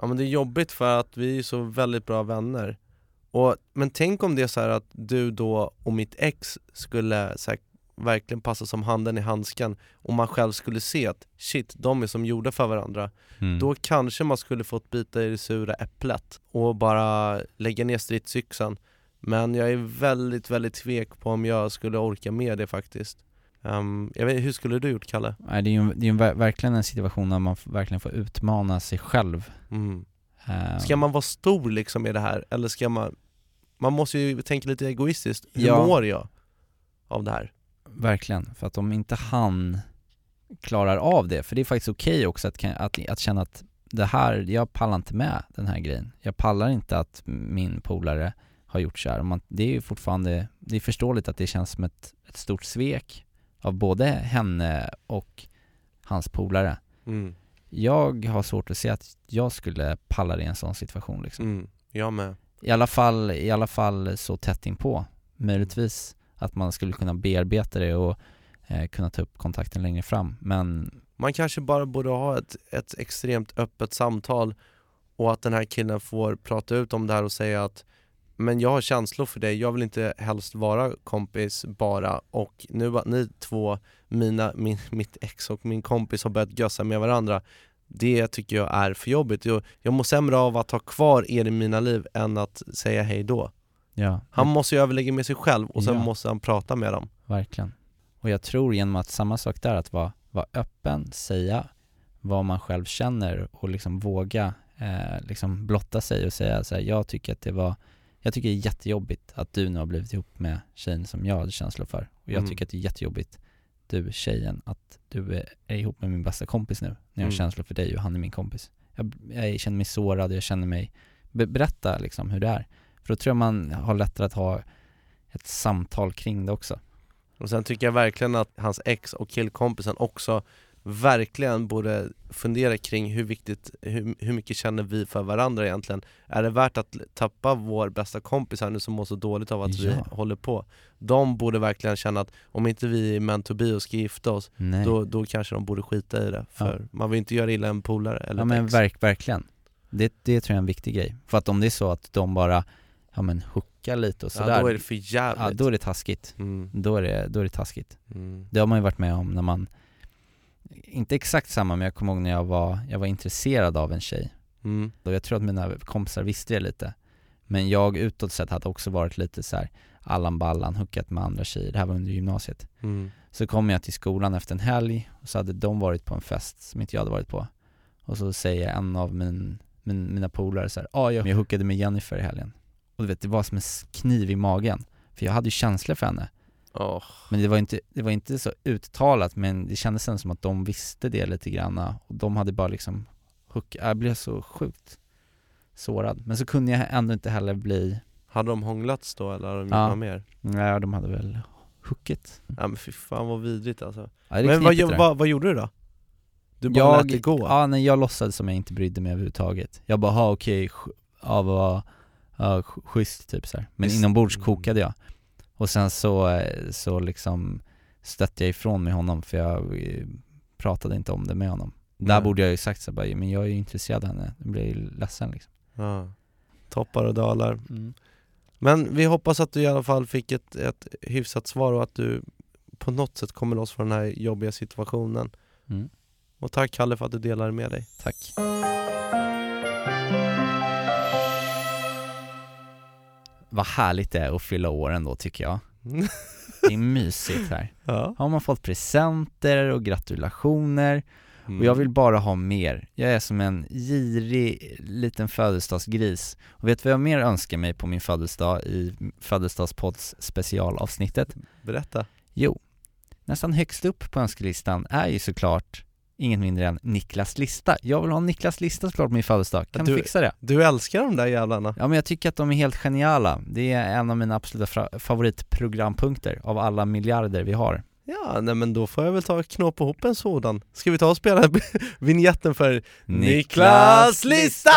Ja men det är jobbigt för att vi är så väldigt bra vänner och, Men tänk om det är så här att du då och mitt ex skulle så verkligen passa som handen i handsken och man själv skulle se att shit, de är som gjorda för varandra Mm. Då kanske man skulle fått bita i det sura äpplet och bara lägga ner stridsyxan Men jag är väldigt, väldigt tvek på om jag skulle orka med det faktiskt Ehm, jag vet, Hur skulle du gjort Kalle? Nej, det är ju det är ju ver- verkligen en situation där man verkligen får utmana sig själv Mm. Ehm, Ska man vara stor liksom i det här, eller ska man Man måste ju tänka lite egoistiskt, hur Ja. mår jag av det här? Verkligen, för att om inte han klarar av det, för det är faktiskt okej också att, att, att känna att det här, jag pallar inte med den här grejen. Jag pallar inte att min polare har gjort så här. Man, det är ju fortfarande, det är förståeligt att det känns som ett, ett stort svek av både henne och hans polare. Mm. Jag har svårt att se att jag skulle palla det i en sån situation liksom. Mm. Jag med I alla fall, i alla fall så tätt inpå. Möjligtvis att man skulle kunna bearbeta det och eh, kunna ta upp kontakten längre fram. Men Man kanske bara borde ha ett, ett extremt öppet samtal och att den här killen får prata ut om det här och säga att men jag har känslor för dig, jag vill inte helst vara kompis bara och nu att ni två, mina, min, mitt ex och min kompis har börjat gössa med varandra Det tycker jag är för jobbigt. Jag, jag mår sämre av att ha kvar er i mina liv än att säga hej då ja, Han måste ju överlägga med sig själv och sen Ja. måste han prata med dem verkligen. Och jag tror genom att samma sak där, att vara, vara öppen, säga vad man själv känner och liksom våga eh, liksom blotta sig och säga så här, jag tycker att det var jag tycker det är jättejobbigt att du nu har blivit ihop med tjejen som jag hade känslor för. Och jag Mm. tycker att det är jättejobbigt, du tjejen, att du är- ihop med min bästa kompis nu. När jag har Mm. känslor för dig och han är min kompis. Jag, jag känner mig sårad, jag känner mig, be, berätta liksom hur det är. För då tror jag man har lättare att ha ett samtal kring det också. Och sen tycker jag verkligen att hans ex och killkompisen också verkligen borde fundera kring hur viktigt, hur, hur mycket känner vi för varandra egentligen? Är det värt att tappa vår bästa kompis här nu som mår så dåligt av att vi Ja. håller på? De borde verkligen känna att om inte vi är meant to be och ska gifta oss, Nej. då, då kanske de borde skita i det För man vill inte göra illa en polare eller Ja men verk, verkligen. Det, det tror jag är en viktig grej. För att om det är så att de bara, ja men hookar lite och Ja, sådär då är det för jävligt. Ja då är det taskigt. Mm. Då, är det, då är det taskigt. Mm. Det har man ju varit med om när man, inte exakt samma men jag kommer ihåg när jag var, jag var intresserad av en tjej. Mm. Och jag tror att mina kompisar visste det lite. Men jag utåt sett hade också varit lite så här Allan Ballan, hookat med andra tjejer, det här var under gymnasiet. Mm. Så kom jag till skolan efter en helg och så hade de varit på en fest som inte jag hade varit på. Och så säger en av min, min, mina polare så här, ja ah, jag, jag hookade med Jennifer i helgen. Och du vet, det var som en kniv i magen. För jag hade ju känslor för henne. Åh. Men det var inte, det var inte så uttalat men det kändes ändå som att de visste det lite grann och de hade bara liksom hook, jag blev så sjukt sårad. Men så kunde jag ändå inte heller bli Hade de hånglats då eller hade de gjort Ja. något mer? Nej de hade väl hookat. Ja men fy fan vad vidrigt alltså Ja, Men vad, vad, vad gjorde du då? Du bara lät det gå? Ja, nej jag låtsades som jag inte brydde mig överhuvudtaget. Jag bara, ha okej, sch- ja vad, ja, sch- schysst typ så här. Men Visst. inombords kokade jag. Och sen så, så liksom stötte jag ifrån mig honom för jag eh, pratade inte om det med honom. Där Nej. borde jag ju sagt så här, bara, men jag är ju intresserad av henne, jag blir ju ledsen liksom. Ja. Toppar och dalar Mm. Men vi hoppas att du i alla fall fick ett, ett hyfsat svar och att du på något sätt kommer loss från den här jobbiga situationen Mm. Och tack Kalle för att du delade med dig Tack. Vad härligt det är att fylla år ändå tycker jag. Det är mysigt här. Ja. Har man fått presenter och gratulationer Mm. och jag vill bara ha mer. Jag är som en girig liten födelsedagsgris. Och vet du vad jag mer önskar mig på min födelsedag i födelsedagspodds specialavsnittet? Berätta Jo, nästan högst upp på önskelistan är ju såklart inget mindre än Niklas lista. Jag vill ha Niklas lista såklart på min födelsedag. Kan du, du, fixa det? Du älskar de där jävlarna Ja men jag tycker att de är helt geniala. Det är en av mina absoluta favoritprogrampunkter av alla miljarder vi har. Ja, nej men då får jag väl ta och knåpa ihop en sådan Ska vi ta och spela vignetten för Niklas lista!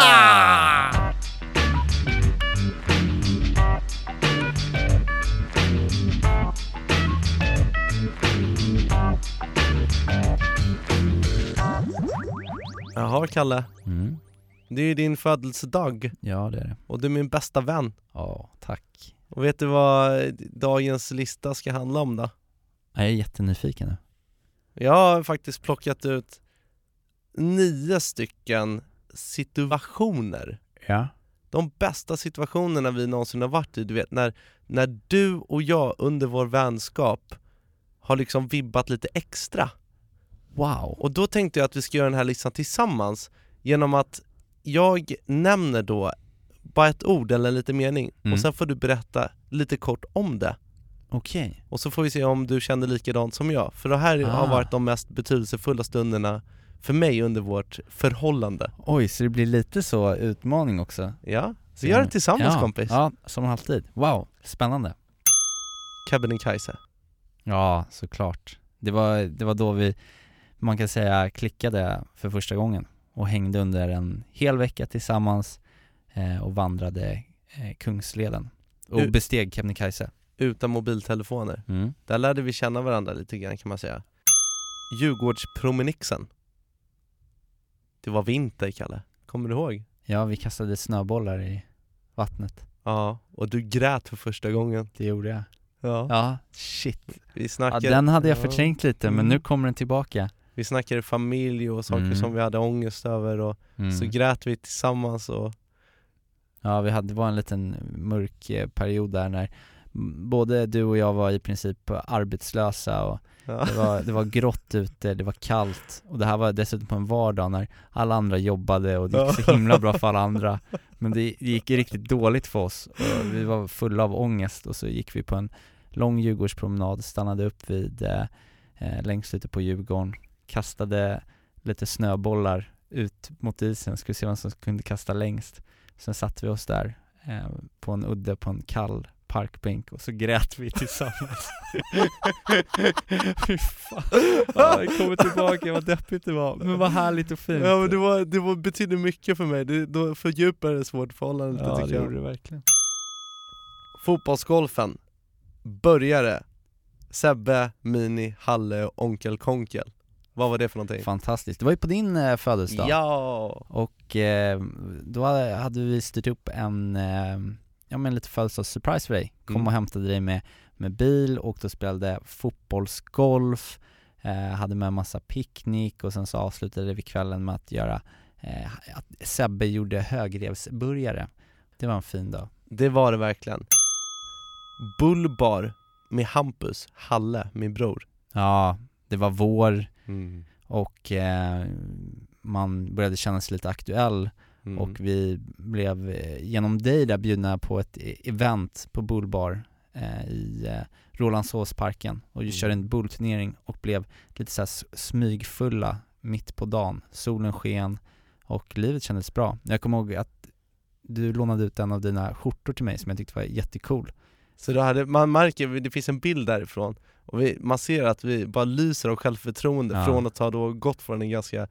Jaha Kalle, Mm. det är ju din födelsedag Ja det är det. och du är min bästa vän Ja, tack. Och vet du vad dagens lista ska handla om då? Jag är jättenyfiken nu. Jag har faktiskt plockat ut nio stycken situationer Ja. De bästa situationerna vi någonsin har varit i, du vet när, när du och jag under vår vänskap har liksom vibbat lite extra Wow. Och då tänkte jag att vi ska göra den här listan tillsammans genom att jag nämner då bara ett ord eller en liten mening Mm. och sen får du berätta lite kort om det Okej. och så får vi se om du kände likadant som jag, för det här har Ah. varit de mest betydelsefulla stunderna för mig under vårt förhållande Oj, så det blir lite så utmaning också? Ja, så gör det tillsammans ja. kompis Ja, som alltid. Wow, spännande. Kebnekaise Ja, såklart. Det var, det var då vi, man kan säga, klickade för första gången och hängde under en hel vecka tillsammans eh, och vandrade eh, Kungsleden och U- besteg Kebnekaise. utan mobiltelefoner Mm. Där lärde vi känna varandra lite grann kan man säga Djurgårdspromenixen Det var vinter Kalle, kommer du ihåg? Ja, vi kastade snöbollar i vattnet. Ja, och du grät för första gången Det gjorde jag. Ja, Ja, shit. vi Ja, snackade den hade jag ja. förträngt lite, men Mm. nu kommer den tillbaka. Vi snackade familj och saker Mm. som vi hade ångest över och Mm. så grät vi tillsammans och Ja, vi hade, det var en liten mörk eh, period där när både du och jag var i princip arbetslösa och ja. det var, det var grått ute, det var kallt och det här var dessutom på en vardag när alla andra jobbade och det gick så himla bra för alla andra Men det, det gick riktigt dåligt för oss och vi var fulla av ångest och så gick vi på en lång Djurgårdspromenad, stannade upp vid eh, eh, längst ute på Djurgården, kastade lite snöbollar ut mot isen, skulle se vem som kunde kasta längst. Sen satte vi oss där eh, på en udde på en kall parkbänk och så grät vi tillsammans. Fy fan, ja, jag kommer tillbaka, vad deppigt det var, men vad härligt och fint. Ja men det, var, det var, betydde mycket för mig, det, då fördjupade det vårt förhållande Ja, tycker det jag. gjorde det verkligen. Fotbollsgolfen, börjare, Sebbe, Mini, Halle och Onkel Konkel Vad var det för någonting? Fantastiskt, det var ju på din eh, födelsedag. Ja! Och eh, då hade hade vi styrt upp en, eh, ja men lite födelsedagssurprise för dig. Kom Mm. och hämtade dig med, med bil, åkte och spelade fotbollsgolf eh, Hade med massa picknick och sen så avslutade vi kvällen med att göra eh, att Sebbe gjorde högrevsburgare. Det var en fin dag. Det var det verkligen. Bullbar med Hampus, Halle, min bror. Ja, det var vår mm. och eh, man började känna sig lite aktuell Mm. och vi blev eh, genom dig där bjudna på ett e- event på Bullbar eh, i eh, Rålambshovsparken och Mm. körde en bullturnering och blev lite så smygfulla mitt på dagen. Solen sken och livet kändes bra. Jag kommer ihåg att du lånade ut en av dina skjortor till mig som jag tyckte var jättecool. Så då hade, man märker, det finns en bild därifrån och vi, man ser att vi bara lyser av självförtroende Ja. från att ha då gått från en ganska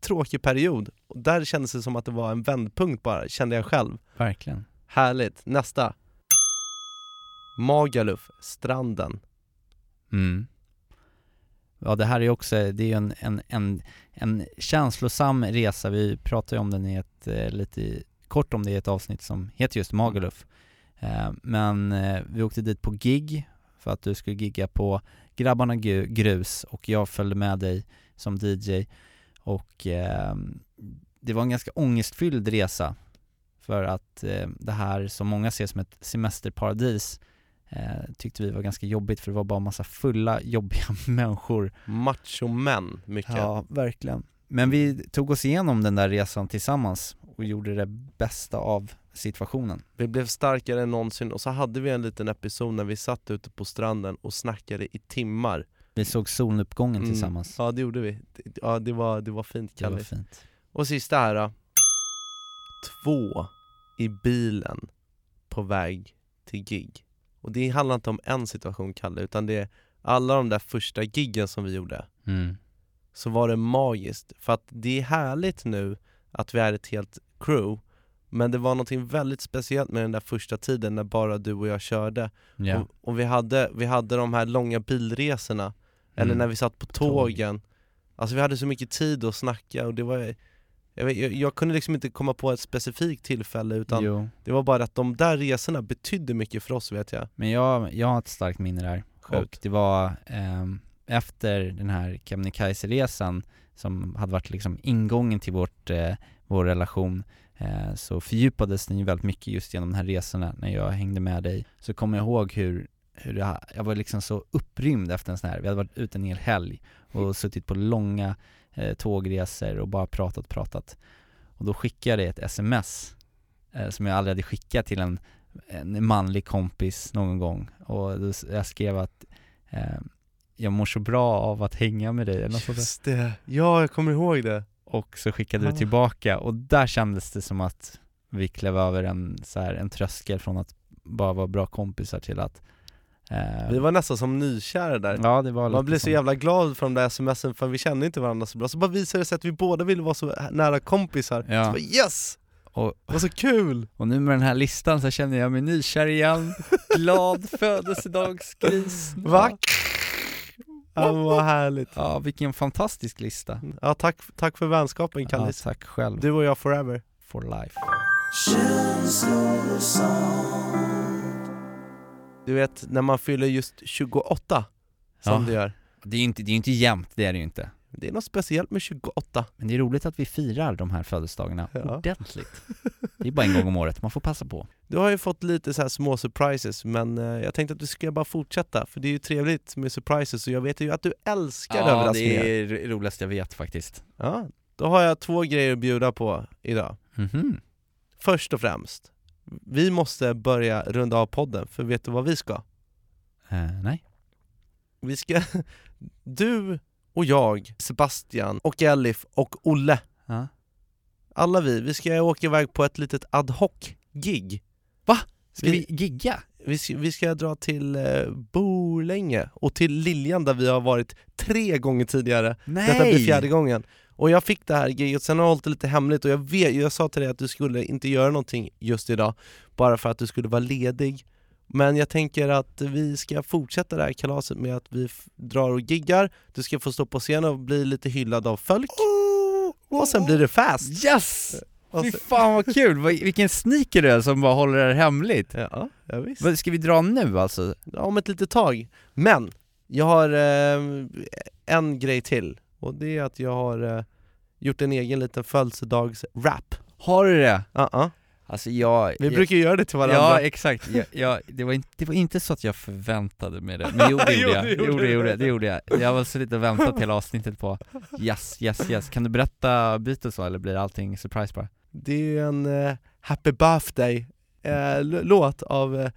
tråkig period. Och där kändes det som att det var en vändpunkt bara, kände jag själv. Verkligen. Härligt, nästa. Magaluf, stranden. Mm. Ja det här är också, det är en, en, en, en känslosam resa, vi pratar ju om den i ett, eh, lite kort om det i ett avsnitt som heter just Magaluf. Eh, Men eh, vi åkte dit på gig för att du skulle gigga på Grabbarna Grus och jag följde med dig som DJ och eh, det var en ganska ångestfylld resa för att eh, det här som många ser som ett semesterparadis eh, tyckte vi var ganska jobbigt för det var bara massa fulla, jobbiga människor. Machomän, mycket. Ja, verkligen. Men vi tog oss igenom den där resan tillsammans och gjorde det bästa av situationen. Vi blev starkare än någonsin och så hade vi en liten episod när vi satt ute på stranden och snackade i timmar. Vi såg soluppgången Mm. tillsammans. Ja det gjorde vi, ja det var, det var fint Det var Kalle. fint. Och sista här då Två i bilen på väg till gig. Och det handlar inte om en situation Kalle, utan det är alla de där första giggen som vi gjorde. Mm. Så var det magiskt, för att det är härligt nu att vi är ett helt crew Men det var någonting väldigt speciellt med den där första tiden när bara du och jag körde. Ja, och, och vi, hade, vi hade de här långa bilresorna, eller Mm. när vi satt på tågen. Alltså vi hade så mycket tid att snacka och det var jag, jag, jag kunde liksom inte komma på ett specifikt tillfälle utan jo. det var bara att de där resorna betydde mycket för oss vet jag. Men jag, jag har ett starkt minne där. Sjukt. och det var ehm, efter den här Kebnekaise-resan som hade varit liksom ingången till vårt, eh, vår relation. Eh, så fördjupades den ju väldigt mycket just genom de här resorna när jag hängde med dig. Så kommer jag ihåg hur, hur jag, jag var liksom så upprymd efter en sån här, vi hade varit ute en hel helg och suttit på långa eh, tågresor och bara pratat pratat. Och då skickade jag dig ett sms eh, som jag aldrig hade skickat till en, en manlig kompis någon gång. Och då, jag skrev att eh, jag mår så bra av att hänga med dig eller. Just det, ja jag kommer ihåg det Och så skickade Ah. du tillbaka och där kändes det som att vi klev över en, så här, en tröskel från att bara vara bra kompisar till att eh, Vi var nästan som nykära där Ja det var Man blev så jävla glad för de där smsen för vi kände inte varandra så bra, så bara visade det sig att vi båda ville vara så nära kompisar Ja. Så bara, yes! och, var så kul! och nu med den här listan så känner jag mig nykär igen, glad födelsedagsgris Va? Ja, vad härligt. Ja vilken fantastisk lista. Ja tack, tack för vänskapen Ja Kallis. tack själv, Du och jag forever. For life. Du vet, när man fyller just 28 Som Ja. du gör. Det är ju inte, det är ju inte jämnt, det är det ju inte Det är något speciellt med 28 Men det är roligt att vi firar de här födelsedagarna Ja. ordentligt. Det är bara en gång om året, man får passa på. Du har ju fått lite så här små surprises men eh, jag tänkte att vi ska bara fortsätta för det är ju trevligt med surprises och jag vet ju att du älskar Ja, överraskningar. det är det roligaste jag vet faktiskt. Ja, då har jag två grejer att bjuda på idag. Mhm. Först och främst, vi måste börja runda av podden, för vet du vad vi ska? Eh, nej. Vi ska, du och jag, Sebastian och Elif och Olle Ja. Alla vi, vi ska åka iväg på ett litet ad hoc-gig Va? Ska Vi- vi, gigga? vi, ska, vi ska dra till eh, Borlänge och till Liljan där vi har varit tre gånger tidigare. Nej! Detta blir fjärde gången. Och jag fick det här giget, sen har jag hållit det lite hemligt och jag, vet, jag sa till dig att du skulle inte göra någonting just idag bara för att du skulle vara ledig. Men jag tänker att vi ska fortsätta det här kalaset med att vi drar och giggar, du ska få stå på scen och bli lite hyllad av folk. Och sen blir det fast! Yes! Fy fan vad kul, vilken sneaker du är som bara håller det här hemligt. Ja, ja visst. Ska vi dra nu alltså? Ja, om ett litet tag. Men, jag har eh, en grej till och det är att jag har eh, gjort en egen liten födelsedags-rap. Har du det? Uh-uh. Alltså jag... Vi jag, brukar göra det till varandra. Ja exakt, jag, jag, det, var inte, det var inte så att jag förväntade mig det, men jo det Jo, gjorde jag, det gjorde jo, det du. gjorde jag, det gjorde jag Jag var suttit och väntat hela avsnittet på yes, yes, yes, kan du berätta Beatles så eller blir allting surprise bara? Det är ju en eh, Happy Birthday l- låt av, eh,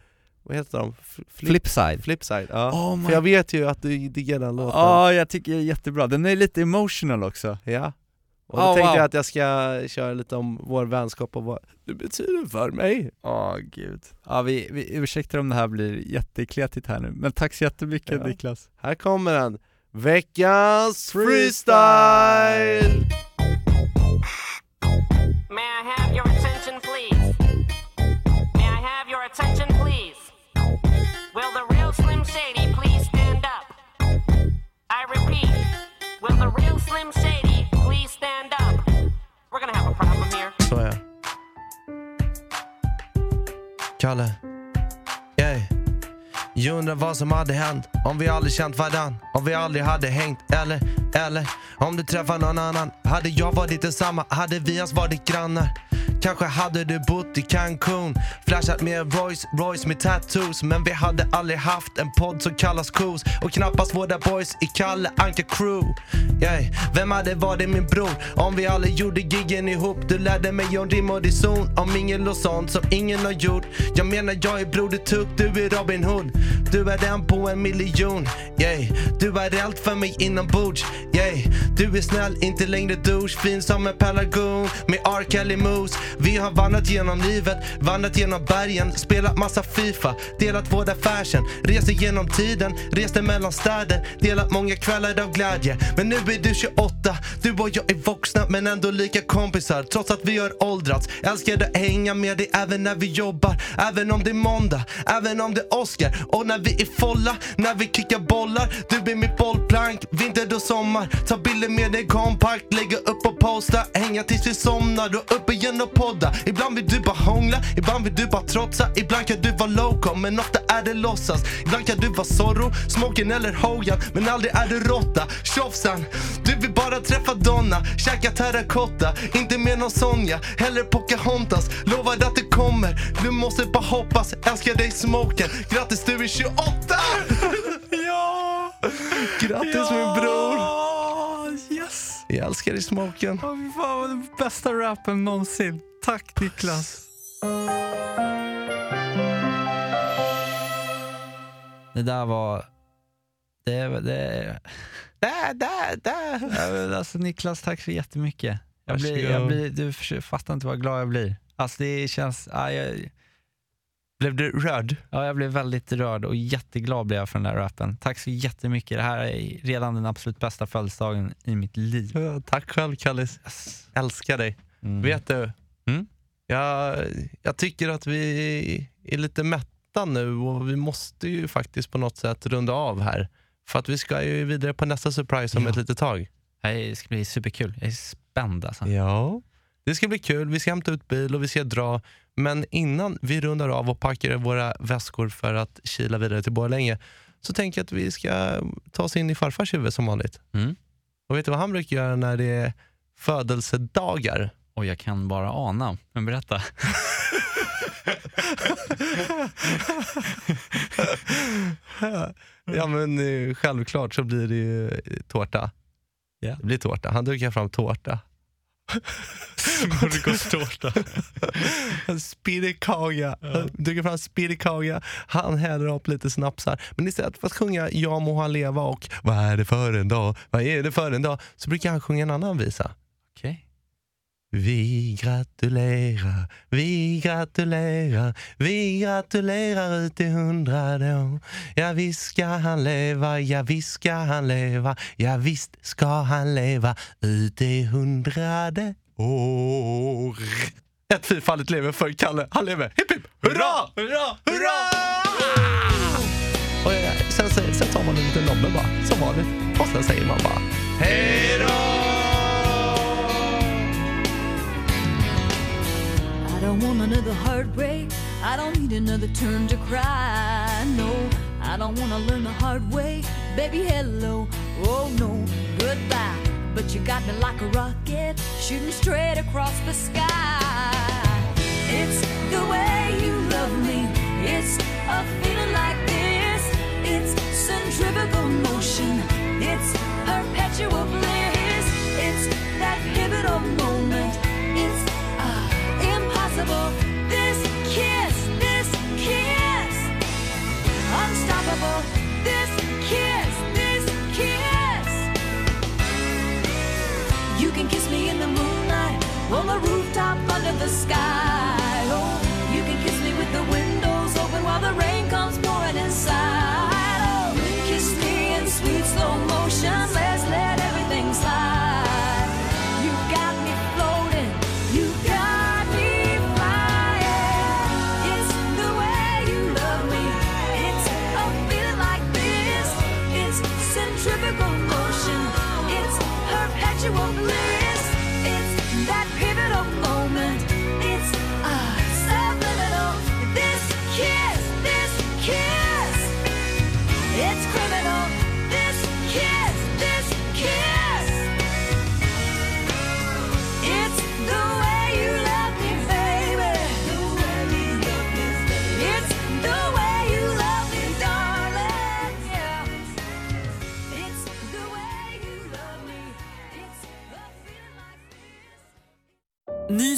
vad heter de? Flip, Flipside Flipside, ja. Oh För jag vet ju att du diggar den låten. Ja, jag tycker det är jättebra, den är lite emotional också Ja. Och då Oh, tänkte wow. jag att jag ska köra lite om vår vänskap och vad du betyder för mig. Åh gud Ja vi, vi ursäktar om det här blir jättekletigt här nu, men tack så jättemycket Ja. Niklas Här kommer den. Veckans freestyle! May I have your attention, please? May I have your attention, please? Will the real Slim Shady please stand up? I repeat, will the real Slim Shady please stand up? We're gonna have a problem here. Så ja. Kalle. Yeah. Jag undrar vad som hade hänt om vi aldrig känt varann Om vi aldrig hade hängt eller, eller om du träffar någon annan Hade jag varit detsamma, hade vi ens varit grannar Kanske hade du bott i Cancun Flashat med Royce, Royce med tattoos Men vi hade aldrig haft en podd som kallas Kos Och knappast våra boys i Kalle Anka Crew yeah. Vem hade varit min bror om vi aldrig gjorde giggen ihop? Du lärde mig om rim och reson Om mingel och sånt som ingen har gjort Jag menar jag är Broder Tuck, du är Robin Hood Du är en på en miljon yeah. Du är allt för mig inombords yeah. Du är snäll, inte längre douche Fin som en pelargon med R. Kelly Moose vi har vandrat genom livet, vandrat genom bergen Spelat massa FIFA, delat våra fashion Rest genom tiden, reste mellan städer Delat många kvällar av glädje. Men nu är du 28, du och jag är vuxna men ändå lika kompisar. Trots att vi har åldrats Älskar att hänga med dig även när vi jobbar. Även om det är måndag, även om det är Oscar. Och när vi är folla, när vi kickar bollar. Du blir mitt bollplank, vinter och sommar. Ta bilder med dig kompakt, lägga upp och posta. Hänga tills vi somnar och upp igen och podda. Ibland vill du bara hångla, ibland vill du bara trotsa. Ibland kan du vara loco, men ofta är det låtsas. Ibland kan du vara Zorro, Smoken eller Hojan Men aldrig är du råtta, tjofsan Du vill bara träffa Donna, käka terrakotta Inte med någon Sonja, heller Pocahontas Lovar att det kommer, du måste bara hoppas Älskar dig Smoken, grattis du är 28! Ja! Grattis min bror! Yes! Jag älskar dig Smoken Åh fy fan vad den bästa rappen någonsin Tack Niklas Det där var... Det... det Där, där, där! Alltså Niklas, tack så jättemycket. Jag blir, jag blir, du försöker- fattar inte vad glad jag blir. Alltså det känns, ja, jag, Blev du rörd? ja, jag blev väldigt rörd och jätteglad blev jag för den där rappen. Tack så jättemycket. Det här är redan den absolut bästa födelsedagen i mitt liv. Ja, tack själv Kallis. Älskar dig. Mm. Vet du? Mm? Jag, jag tycker att vi är lite mätta nu och vi måste ju faktiskt på något sätt runda av här. För att vi ska ju vidare på nästa surprise om Ja. ett litet tag. Det ska bli superkul. Jag är spänd alltså. Ja. Det ska bli kul, vi ska hämta ut bil och vi ska dra. Men innan vi rundar av och packar våra väskor för att kila vidare till Borlänge så tänker jag att vi ska ta oss in i farfars huvud som vanligt. Mm. Och vet du vad han brukar göra när det är födelsedagar? Och jag kan bara ana. Men berätta. ja men eh, självklart så blir det ju eh, tårta. Ja. Det blir tårta. Han dukar fram tårta. Smörgåstårta. Spirikaga. Han dukar fram spirikaga. Han häller upp lite snapsar. Men istället för att sjunga Ja må han leva och Vad är det för en dag? Vad är det för en dag? Så brukar han sjunga en annan visa. Okej. Vi gratulerar, vi gratulerar, vi gratulerar ut i hundrade år. Ja visst ska han leva, ja visst ska han leva, ja visst ska han leva ut i hundrade år. Ett fyrfaldigt lever för Kalle, han lever. Hipp hipp, hurra, hurra, hurra! Och sen, sen, sen tar man en liten nobbe bara, som vanligt. Och sen säger man bara hej då! Don't want another heartbreak. I don't need another turn to cry. No, I don't want to learn the hard way. Baby, hello. Oh, no, goodbye. But you got me like a rocket, shooting straight across the sky. It's the way you love me. It's a feeling like this. It's centrifugal motion. It's perpetual bliss.